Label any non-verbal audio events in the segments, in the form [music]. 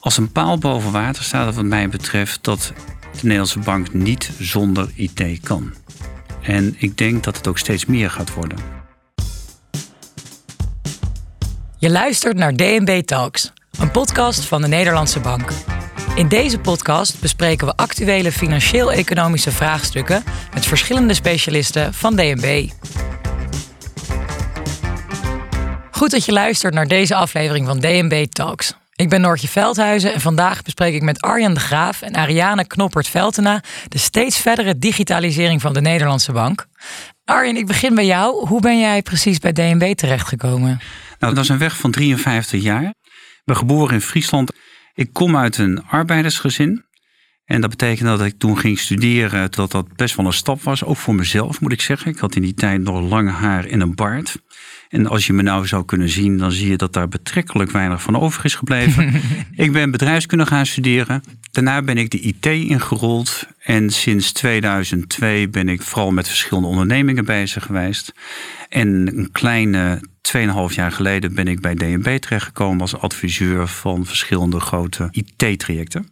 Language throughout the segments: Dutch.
Als een paal boven water staat, wat mij betreft, dat de Nederlandse bank niet zonder IT kan. En ik denk dat het ook steeds meer gaat worden. Je luistert naar DNB Talks, een podcast van de Nederlandse Bank. In deze podcast bespreken we actuele financieel-economische vraagstukken met verschillende specialisten van DNB. Goed dat je luistert naar deze aflevering van DNB Talks. Ik ben Noortje Veldhuizen en vandaag bespreek ik met Arjan de Graaf en Ariane Knoppert-Veltena de steeds verdere digitalisering van de Nederlandse Bank. Arjen, ik begin bij jou. Hoe ben jij precies bij DNB terechtgekomen? Nou, dat is een weg van 53 jaar. Ik ben geboren in Friesland. Ik kom uit een arbeidersgezin. En dat betekent dat ik toen ging studeren, dat dat best wel een stap was. Ook voor mezelf, moet ik zeggen. Ik had in die tijd nog lang haar en een baard. En als je me nou zou kunnen zien, dan zie je dat daar betrekkelijk weinig van over is gebleven. [laughs] ik ben bedrijfskunde gaan studeren. Daarna ben ik de IT ingerold. En sinds 2002 ben ik vooral met verschillende ondernemingen bezig geweest. En een kleine 2,5 jaar geleden ben ik bij DNB terechtgekomen als adviseur van verschillende grote IT-trajecten.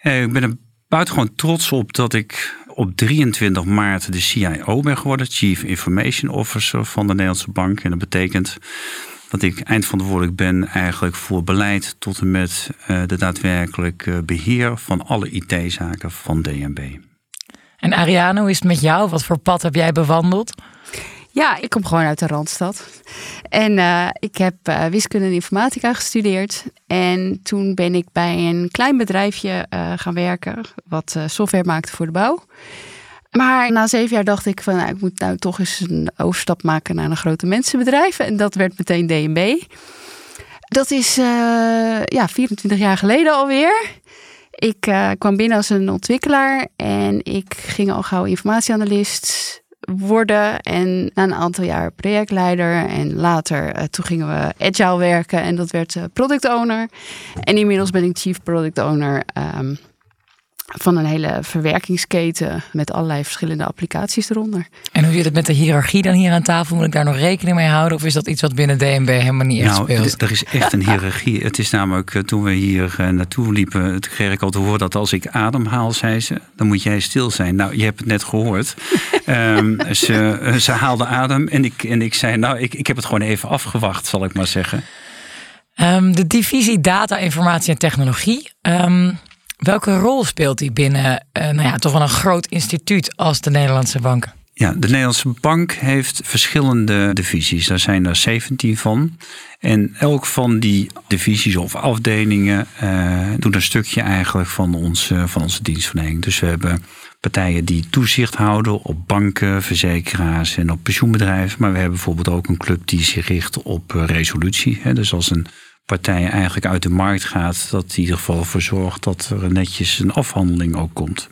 Eh, ik ben er buitengewoon trots op dat ik op 23 maart de CIO ben geworden, Chief Information Officer van de Nederlandse Bank. En dat betekent dat ik eindverantwoordelijk ben eigenlijk voor beleid tot en met uh, de daadwerkelijk beheer van alle IT-zaken van DNB. En Ariane, hoe is het met jou? Wat voor pad heb jij bewandeld? Ja, ik kom gewoon uit de Randstad. En uh, ik heb uh, wiskunde en informatica gestudeerd. En toen ben ik bij een klein bedrijfje uh, gaan werken, wat software maakte voor de bouw. Maar na zeven jaar dacht ik van, nou, ik moet nou toch eens een overstap maken naar een grote mensenbedrijf. En dat werd meteen DNB. Dat is ja, 24 jaar geleden alweer. Ik kwam binnen als een ontwikkelaar en ik ging al gauw informatieanalist worden. En na een aantal jaar projectleider. En later, uh, toen gingen we agile werken en dat werd uh, product owner. En inmiddels ben ik chief product owner um, van een hele verwerkingsketen met allerlei verschillende applicaties eronder. En hoe zit het met de hiërarchie dan hier aan tafel? Moet ik daar nog rekening mee houden? Of is dat iets wat binnen DNB helemaal niet echt nou, speelt? Er is echt een hiërarchie. Het is namelijk, eh, toen we hier eh, naartoe liepen, toen kreeg ik al te horen dat als ik ademhaal, zei ze, dan moet jij stil zijn. Nou, je hebt het net gehoord. um, [laughs] ze, eh, ze haalde adem en ik, en ik zei, nou, ik, ik heb het gewoon even afgewacht, zal ik maar zeggen. Um, de divisie data, informatie en technologie. Um, Welke rol speelt die binnen uh, nou ja, toch wel een groot instituut als de Nederlandse Bank? Ja, de Nederlandse Bank heeft verschillende divisies. Daar zijn er 17 van. En elk van die divisies of afdelingen uh, doet een stukje eigenlijk van, ons, van onze dienstverlening. Dus we hebben partijen die toezicht houden op banken, verzekeraars en op pensioenbedrijven. Maar we hebben bijvoorbeeld ook een club die zich richt op resolutie. Hè. Dus als een partij eigenlijk uit de markt gaat, dat in ieder geval voor zorgt dat er netjes een afhandeling ook komt.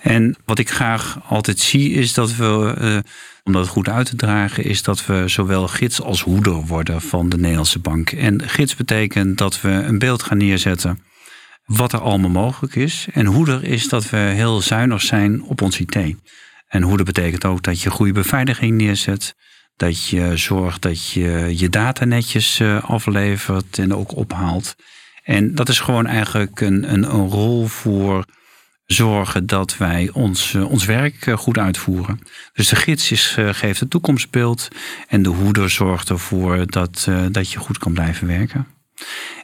En wat ik graag altijd zie is dat we, uh, om dat goed uit te dragen, is dat we zowel gids als hoeder worden van de Nederlandse bank. En gids betekent dat we een beeld gaan neerzetten wat er allemaal mogelijk is. En hoeder is dat we heel zuinig zijn op ons IT. En hoeder betekent ook dat je goede beveiliging neerzet dat je zorgt dat je je data netjes eh, aflevert en ook ophaalt. En dat is gewoon eigenlijk een, een, een rol voor zorgen dat wij ons, eh, ons werk eh, goed uitvoeren. Dus de gids is, geeft het toekomstbeeld en de hoeder zorgt ervoor dat, dat je goed kan blijven werken.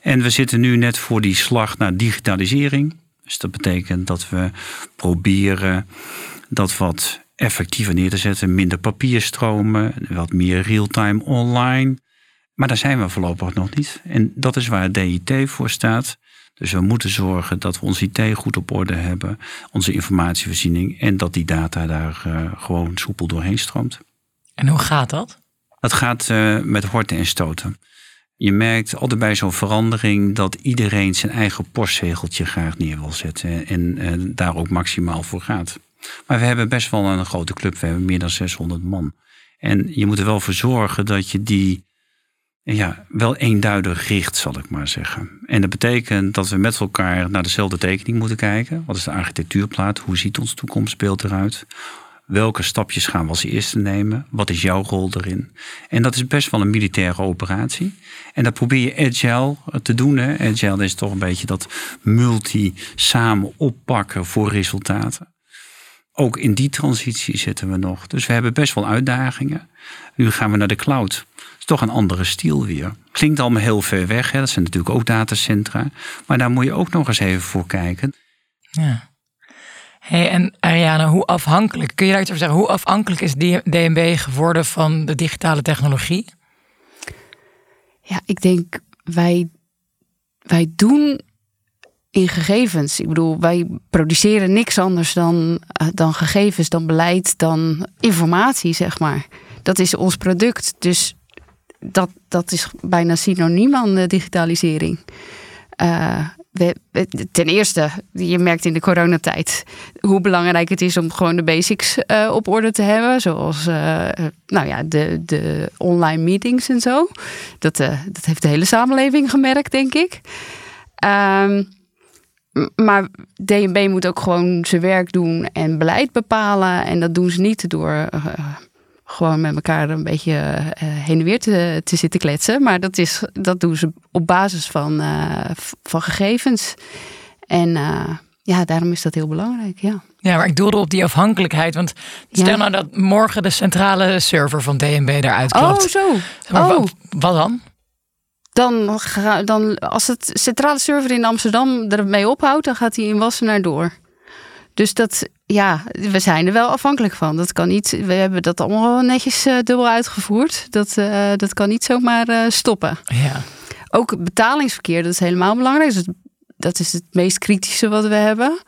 En we zitten nu net voor die slag naar digitalisering. Dus dat betekent dat we proberen dat wat effectiever neer te zetten. Minder papierstromen, wat meer real-time online. Maar daar zijn we voorlopig nog niet. En dat is waar DIT voor staat. Dus we moeten zorgen dat we ons IT goed op orde hebben, onze informatievoorziening en dat die data daar uh, gewoon soepel doorheen stroomt. En hoe gaat dat? Dat gaat uh, met horten en stoten. Je merkt altijd bij zo'n verandering dat iedereen zijn eigen postzegeltje graag neer wil zetten en, en uh, daar ook maximaal voor gaat. Maar we hebben best wel een grote club. We hebben meer dan 600 man. En je moet er wel voor zorgen dat je die ja, wel eenduidig richt, zal ik maar zeggen. En dat betekent dat we met elkaar naar dezelfde tekening moeten kijken. Wat is de architectuurplaat? Hoe ziet ons toekomstbeeld eruit? Welke stapjes gaan we als eerste nemen? Wat is jouw rol erin? En dat is best wel een militaire operatie. En dat probeer je agile te doen. Hè? Agile is toch een beetje dat multi samen oppakken voor resultaten. Ook in die transitie zitten we nog. Dus we hebben best wel uitdagingen. Nu gaan we naar de cloud. Is toch een andere stijl weer. Klinkt allemaal heel ver weg. Hè? Dat zijn natuurlijk ook datacentra. Maar daar moet je ook nog eens even voor kijken. Ja. Hey, en Ariane, hoe afhankelijk, kun je daar iets zeggen? Hoe afhankelijk is DNB geworden van de digitale technologie? Ja, ik denk wij, wij doen in gegevens. Ik bedoel, wij produceren niks anders dan, eh, dan gegevens, dan beleid, dan informatie, zeg maar. Dat is ons product. Dus dat, dat is bijna synoniem aan de digitalisering. Uh, ten eerste, je merkt in de coronatijd hoe belangrijk het is om gewoon de basics uh, op orde te hebben. Zoals uh, nou ja, de, de online meetings en zo. Dat, dat heeft de hele samenleving gemerkt, denk ik. Um, maar DNB moet ook gewoon zijn werk doen en beleid bepalen. En dat doen ze niet door gewoon met elkaar een beetje heen en weer te, te, zitten kletsen. Maar dat, is, dat doen ze op basis van, van gegevens. En ja, daarom is dat heel belangrijk, ja. Ja, maar ik doelde op die afhankelijkheid. Want stel nou dat morgen de centrale server van DNB eruit klopt. Oh, zo. Maar oh. Wat, wat dan? Dan, dan, als het centrale server in Amsterdam ermee ophoudt, dan gaat hij in Wassenaar door. Dus dat, ja, we zijn er wel afhankelijk van. Dat kan niet, we hebben dat allemaal netjes uh, dubbel uitgevoerd. Dat, uh, dat kan niet zomaar uh, stoppen. Ja. Ook betalingsverkeer, dat is helemaal belangrijk. Dus dat is het meest kritische wat we hebben.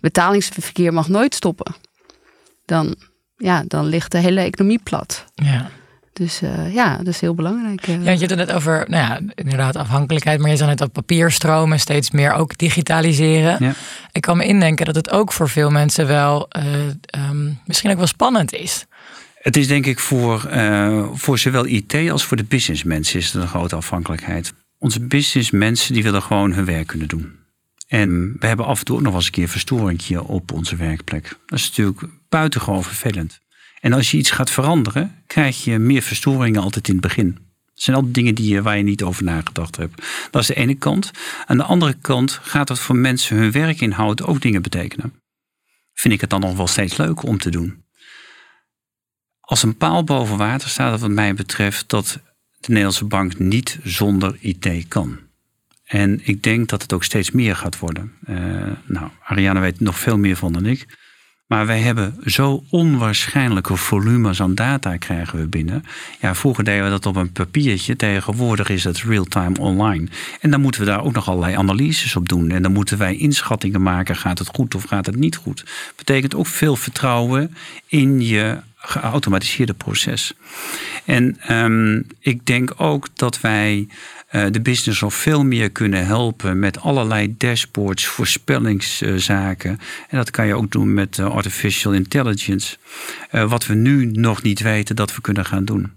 Betalingsverkeer mag nooit stoppen. Dan, ja, dan ligt de hele economie plat. Ja. Dus uh, ja, dat is heel belangrijk. Ja, je had het net over, nou ja, inderdaad afhankelijkheid. Maar je zei net dat papierstromen steeds meer ook digitaliseren. Ja. Ik kan me indenken dat het ook voor veel mensen wel uh, um, misschien ook wel spannend is. Het is denk ik voor, uh, voor zowel IT als voor de businessmensen is het een grote afhankelijkheid. Onze businessmensen die willen gewoon hun werk kunnen doen. En we hebben af en toe ook nog wel eens een keer verstoringje op onze werkplek. Dat is natuurlijk buitengewoon vervelend. En als je iets gaat veranderen, krijg je meer verstoringen altijd in het begin. Dat zijn altijd dingen die, waar je niet over nagedacht hebt. Dat is de ene kant. Aan de andere kant gaat het voor mensen hun werkinhoud ook dingen betekenen. Vind ik het dan nog wel steeds leuk om te doen. Als een paal boven water staat wat mij betreft dat de Nederlandse bank niet zonder IT kan. En ik denk dat het ook steeds meer gaat worden. Uh, nou, Ariane weet nog veel meer van dan ik. Maar wij hebben zo onwaarschijnlijke volumes aan data krijgen we binnen. Ja, vroeger deden we dat op een papiertje. Tegenwoordig is het real-time online. En dan moeten we daar ook nog allerlei analyses op doen. En dan moeten wij inschattingen maken. Gaat het goed of gaat het niet goed? Betekent ook veel vertrouwen in je geautomatiseerde proces. En um, ik denk ook dat wij uh, de business nog veel meer kunnen helpen met allerlei dashboards, voorspellingszaken. En dat kan je ook doen met uh, artificial intelligence. Uh, wat we nu nog niet weten dat we kunnen gaan doen.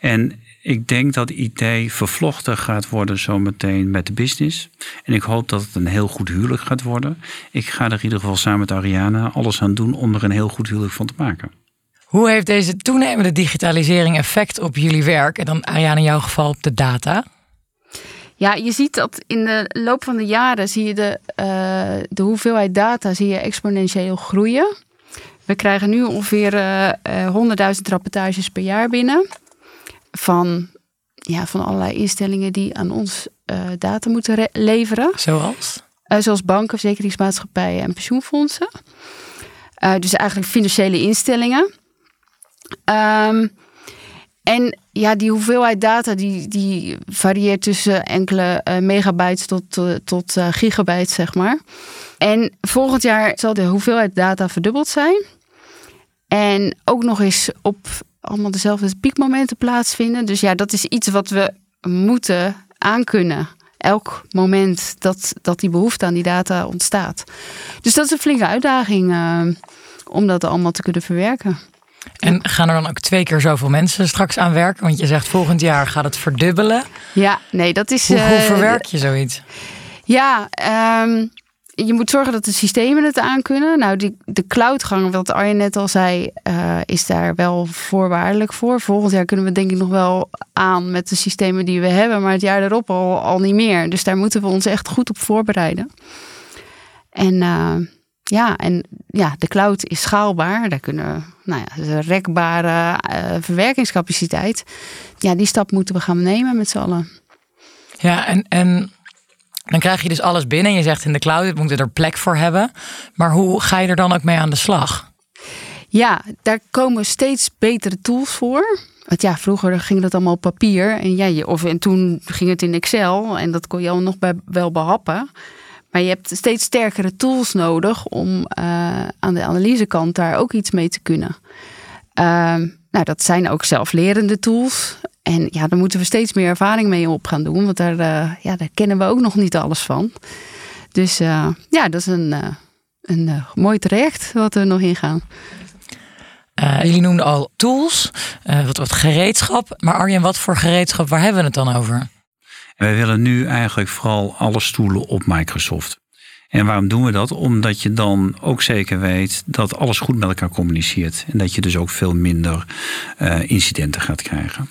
En ik denk dat IT vervlochten gaat worden zometeen met de business. En ik hoop dat het een heel goed huwelijk gaat worden. Ik ga er in ieder geval samen met Ariana alles aan doen om er een heel goed huwelijk van te maken. Hoe heeft deze toenemende digitalisering effect op jullie werk? En dan Ariane in jouw geval op de data? Ja, je ziet dat in de loop van de jaren zie je de, uh, de hoeveelheid data zie je exponentieel groeien. We krijgen nu ongeveer uh, uh, 100.000 rapportages per jaar binnen. Van, ja, van allerlei instellingen die aan ons uh, data moeten leveren. Zoals? zoals banken, verzekeringsmaatschappijen en pensioenfondsen. dus eigenlijk financiële instellingen. Um, en ja, die hoeveelheid data die, die varieert tussen enkele uh, megabytes tot, uh, tot uh, gigabytes, zeg maar. En volgend jaar zal de hoeveelheid data verdubbeld zijn. En ook nog eens op allemaal dezelfde piekmomenten plaatsvinden. Dus ja, dat is iets wat we moeten aankunnen. Elk moment dat, dat die behoefte aan die data ontstaat. Dus dat is een flinke uitdaging om dat allemaal te kunnen verwerken. En gaan er dan ook twee keer zoveel mensen straks aan werken? Want je zegt volgend jaar gaat het verdubbelen. Ja, nee, dat is. Hoe, hoe eh, verwerk je zoiets? Ja, um, je moet zorgen dat de systemen het aankunnen. Nou, die, de cloudgang, wat Arjen net al zei, uh, is daar wel voorwaardelijk voor. Volgend jaar kunnen we denk ik nog wel aan met de systemen die we hebben, maar het jaar erop al, al niet meer. Dus daar moeten we ons echt goed op voorbereiden. En uh, ja, en ja, de cloud is schaalbaar. Daar kunnen nou ja, rekbare uh, verwerkingscapaciteit. Ja, die stap moeten we gaan nemen met z'n allen. Ja, en, en dan krijg je dus alles binnen. Je zegt in de cloud, we moeten er plek voor hebben. Maar hoe ga je er dan ook mee aan de slag? Ja, daar komen steeds betere tools voor. Want ja, vroeger ging dat allemaal op papier. En, ja, of, en toen ging het in Excel. En dat kon je al nog bij, wel behappen. Maar je hebt steeds sterkere tools nodig om uh, aan de analysekant daar ook iets mee te kunnen. Uh, nou, dat zijn ook zelflerende tools. En ja, daar moeten we steeds meer ervaring mee op gaan doen. Want daar, uh, ja, daar kennen we ook nog niet alles van. Dus uh, ja, dat is een, een mooi traject wat we nog ingaan. jullie noemden al tools, wat, wat gereedschap. Maar Arjen, wat voor gereedschap, waar hebben we het dan over? Wij willen nu eigenlijk vooral alle stoelen op Microsoft. En waarom doen we dat? Omdat je dan ook zeker weet dat alles goed met elkaar communiceert. En dat je dus ook veel minder uh, incidenten gaat krijgen.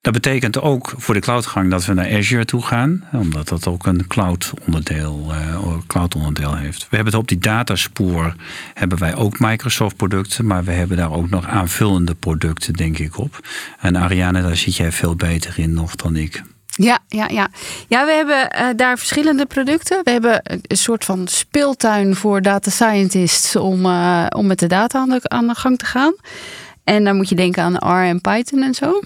Dat betekent ook voor de cloudgang dat we naar Azure toe gaan, omdat dat ook een cloud onderdeel, uh, cloud onderdeel heeft. We hebben het op die dataspoor hebben wij ook Microsoft producten, maar we hebben daar ook nog aanvullende producten, denk ik, op. En Ariane, daar zit jij veel beter in nog dan ik. Ja, ja, ja. ja we hebben uh, daar verschillende producten. We hebben een soort van speeltuin voor data scientists om, uh, om met de data aan de, aan de gang te gaan. En dan moet je denken aan R en Python en zo.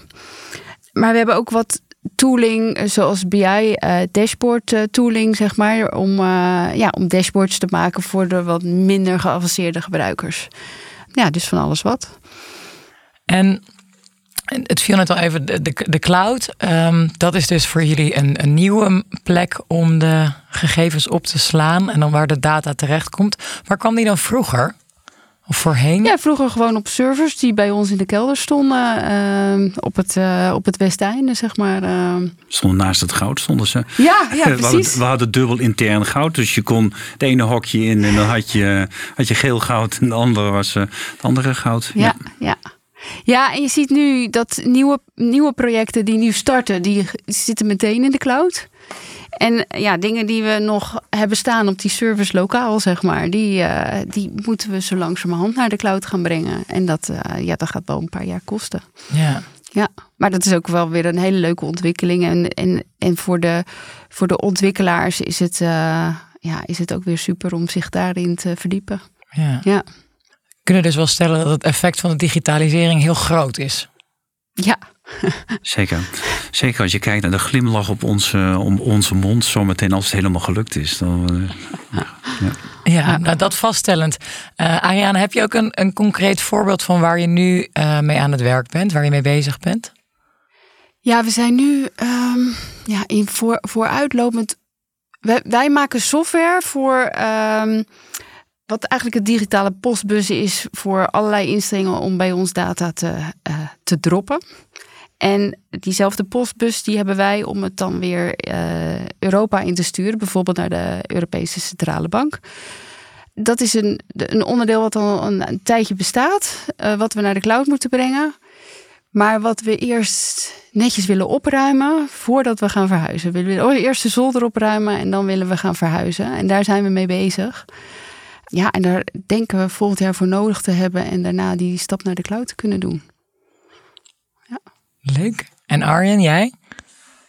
Maar we hebben ook wat tooling, zoals BI, dashboard tooling, zeg maar, om, ja, om dashboards te maken voor de wat minder geavanceerde gebruikers. Ja, dus van alles wat. En het viel net al even, de, de, cloud. Um, dat is dus voor jullie een, een, nieuwe plek om de gegevens op te slaan en dan waar de data terecht komt. Waar kwam die dan vroeger? Of voorheen? Ja, vroeger gewoon op servers die bij ons in de kelder stonden. Uh, op, het, uh, op het Westeinde, zeg maar. Uh. Stonden naast het goud, stonden ze. Ja, ja precies. [laughs] We hadden, we hadden, dubbel intern goud. Dus je kon het ene hokje in en dan had je, had je geel goud. En de andere was uh, het andere goud. ja. ja. ja. Ja, en je ziet nu dat nieuwe, nieuwe projecten die nu starten, die zitten meteen in de cloud. En ja, dingen die we nog hebben staan op die service lokaal, zeg maar, die, uh, die moeten we zo langzamerhand naar de cloud gaan brengen. En dat, uh, ja, dat gaat wel een paar jaar kosten. Ja. Ja, maar dat is ook wel weer een hele leuke ontwikkeling. En, en, en voor, de, voor de ontwikkelaars is het, uh, ja, is het ook weer super om zich daarin te verdiepen. Ja. ja kunnen dus wel stellen dat het effect van de digitalisering heel groot is. Ja. [laughs] Zeker. Zeker als je kijkt naar de glimlach op onze, om onze mond, zometeen als het helemaal gelukt is. Dan, uh, ja, ja nou, dat vaststellend. Uh, Ariane, heb je ook een, een concreet voorbeeld van waar je nu uh, mee aan het werk bent, waar je mee bezig bent? Ja, we zijn nu um, ja, in voor, vooruitlopend. Wij, wij maken software voor. Um, wat eigenlijk het digitale postbus is voor allerlei instellingen om bij ons data te, uh, te droppen. En diezelfde postbus die hebben wij om het dan weer uh, Europa in te sturen, bijvoorbeeld naar de Europese Centrale Bank. Dat is een, een onderdeel wat al een, tijdje bestaat, uh, wat we naar de cloud moeten brengen. Maar wat we eerst netjes willen opruimen voordat we gaan verhuizen. We willen eerst de zolder opruimen en dan willen we gaan verhuizen. En daar zijn we mee bezig. Ja, en daar denken we volgend jaar voor nodig te hebben en daarna die stap naar de cloud te kunnen doen. Ja. Leuk. En Arjen, jij?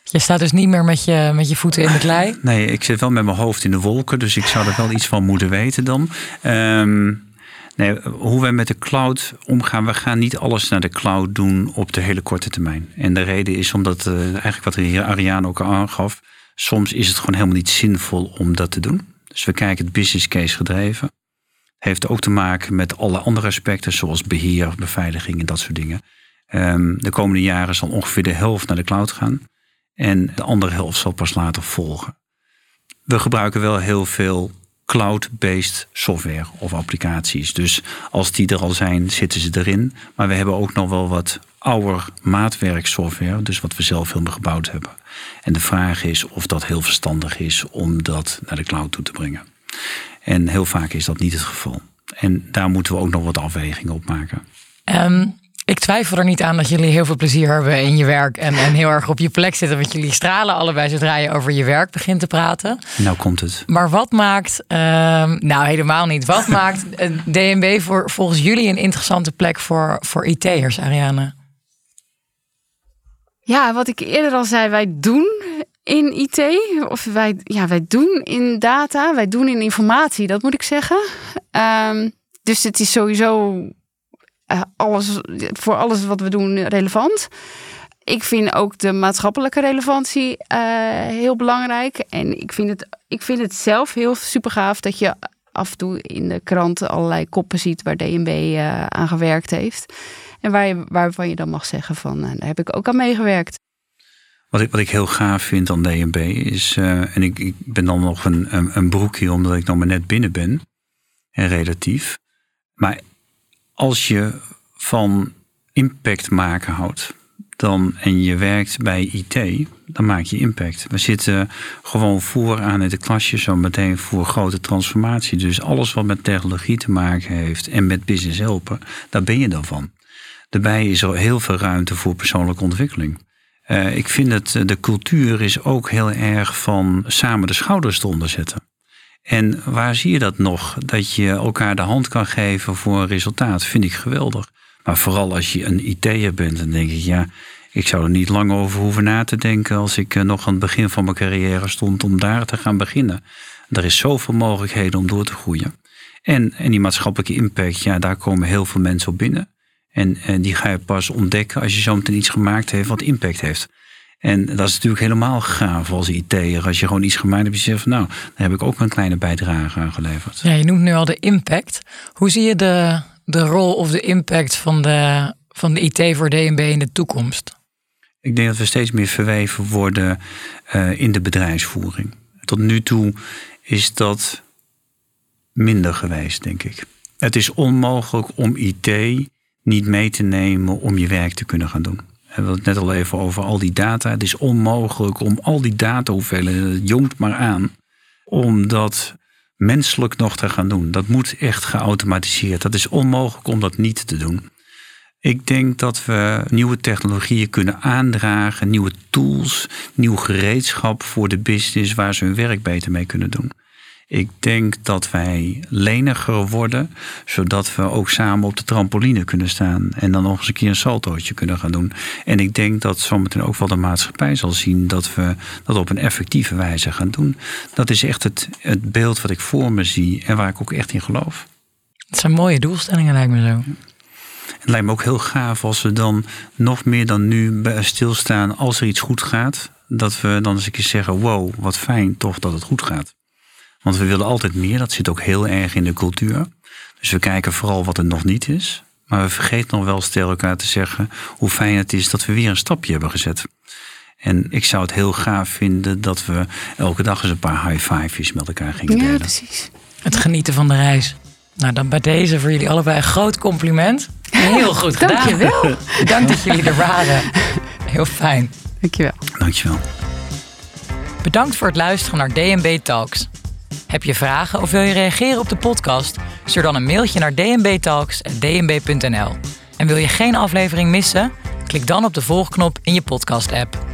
Je staat dus niet meer met je, met je voeten in de klei? [laughs] Nee, ik zit wel met mijn hoofd in de wolken, dus ik zou er wel iets van moeten weten dan. Um, nee, hoe wij met de cloud omgaan, we gaan niet alles naar de cloud doen op de hele korte termijn. En de reden is omdat, uh, eigenlijk wat hier Ariane ook aangaf, soms is het gewoon helemaal niet zinvol om dat te doen. Dus we kijken het business case gedreven. Heeft ook te maken met alle andere aspecten, zoals beheer, beveiliging en dat soort dingen. Um, de komende jaren zal ongeveer de helft naar de cloud gaan. En de andere helft zal pas later volgen. We gebruiken wel heel veel cloud-based software of applicaties. Dus als die er al zijn, zitten ze erin. Maar we hebben ook nog wel wat ouder maatwerksoftware, dus wat we zelf helemaal gebouwd hebben. En de vraag is of dat heel verstandig is om dat naar de cloud toe te brengen. En heel vaak is dat niet het geval. En daar moeten we ook nog wat afwegingen op maken. Ehm, ik twijfel er niet aan dat jullie heel veel plezier hebben in je werk en, en heel erg op je plek zitten. Want jullie stralen allebei zodra je over je werk begint te praten. Nou komt het. Maar wat maakt, ehm, nou helemaal niet, wat [laughs] maakt DNB voor, volgens jullie een interessante plek voor, voor IT'ers, Ariane? Ja, wat ik eerder al zei, wij doen in IT, of wij, ja, wij doen in data, wij doen in informatie, dat moet ik zeggen. Ehm, dus het is sowieso uh, alles, voor alles wat we doen relevant. Ik vind ook de maatschappelijke relevantie uh, heel belangrijk. En ik vind, het, ik vind het zelf heel super gaaf dat je af en toe in de kranten allerlei koppen ziet waar DNB eh, aan gewerkt heeft. En waar je, waarvan je dan mag zeggen van, daar heb ik ook aan meegewerkt. Wat ik, wat ik heel gaaf vind aan DNB is, en ik, ik ben dan nog een, een, een broekje omdat ik nog maar net binnen ben, en relatief. Maar als je van impact maken houdt dan, en je werkt bij IT, dan maak je impact. We zitten gewoon vooraan in de klasje zo meteen voor grote transformatie. Dus alles wat met technologie te maken heeft en met business helpen, daar ben je dan van. Daarbij is er heel veel ruimte voor persoonlijke ontwikkeling. Uh, ik vind dat de cultuur is ook heel erg van samen de schouders te onderzetten. En waar zie je dat nog? Dat je elkaar de hand kan geven voor een resultaat, vind ik geweldig. Maar vooral als je een IT'er bent, dan denk ik, ja, ik zou er niet lang over hoeven na te denken als ik eh, nog aan het begin van mijn carrière stond om daar te gaan beginnen. Er is zoveel mogelijkheden om door te groeien. En, en die maatschappelijke impact, ja, daar komen heel veel mensen op binnen. En, en die ga je pas ontdekken als je zo meteen iets gemaakt heeft wat impact heeft. En dat is natuurlijk helemaal gaaf als IT'er. Als je gewoon iets gemaakt hebt, je zegt van nou, daar heb ik ook een kleine bijdrage aan geleverd. Ja, je noemt nu al de impact. Hoe zie je de, de rol of de impact van de, van de IT voor DNB in de toekomst? Ik denk dat we steeds meer verweven worden uh, in de bedrijfsvoering. Tot nu toe is dat minder geweest, denk ik. Het is onmogelijk om IT niet mee te nemen om je werk te kunnen gaan doen. We hadden het net al even over al die data. Het is onmogelijk om al die data hoeveelheden, het jongt maar aan, om dat menselijk nog te gaan doen. Dat moet echt geautomatiseerd. Dat is onmogelijk om dat niet te doen. Ik denk dat we nieuwe technologieën kunnen aandragen, nieuwe tools, nieuw gereedschap voor de business waar ze hun werk beter mee kunnen doen. Ik denk dat wij leniger worden, zodat we ook samen op de trampoline kunnen staan en dan nog eens een keer een saltootje kunnen gaan doen. En ik denk dat zometeen ook wel de maatschappij zal zien dat we dat op een effectieve wijze gaan doen. Dat is echt het, het beeld wat ik voor me zie en waar ik ook echt in geloof. Het zijn mooie doelstellingen, lijkt me zo. Het lijkt me ook heel gaaf als we dan nog meer dan nu stilstaan als er iets goed gaat. Dat we dan eens een keer zeggen: wow, wat fijn toch dat het goed gaat. Want we willen altijd meer, dat zit ook heel erg in de cultuur. Dus we kijken vooral wat er nog niet is. Maar we vergeten nog wel tegen elkaar te zeggen hoe fijn het is dat we weer een stapje hebben gezet. En ik zou het heel gaaf vinden dat we elke dag eens een paar high five's met elkaar gingen delen. Ja, precies. Het genieten van de reis. Nou, dan bij deze voor jullie allebei een groot compliment. Heel [laughs] goed gedaan. Dankjewel. [laughs] Dank dat jullie er waren. Heel fijn. Dankjewel. Dankjewel. Bedankt voor het luisteren naar DNB Talks. Heb je vragen of wil je reageren op de podcast? Stuur dan een mailtje naar dnbtalks.dnb.nl. En wil je geen aflevering missen? Klik dan op de volgknop in je podcast-app.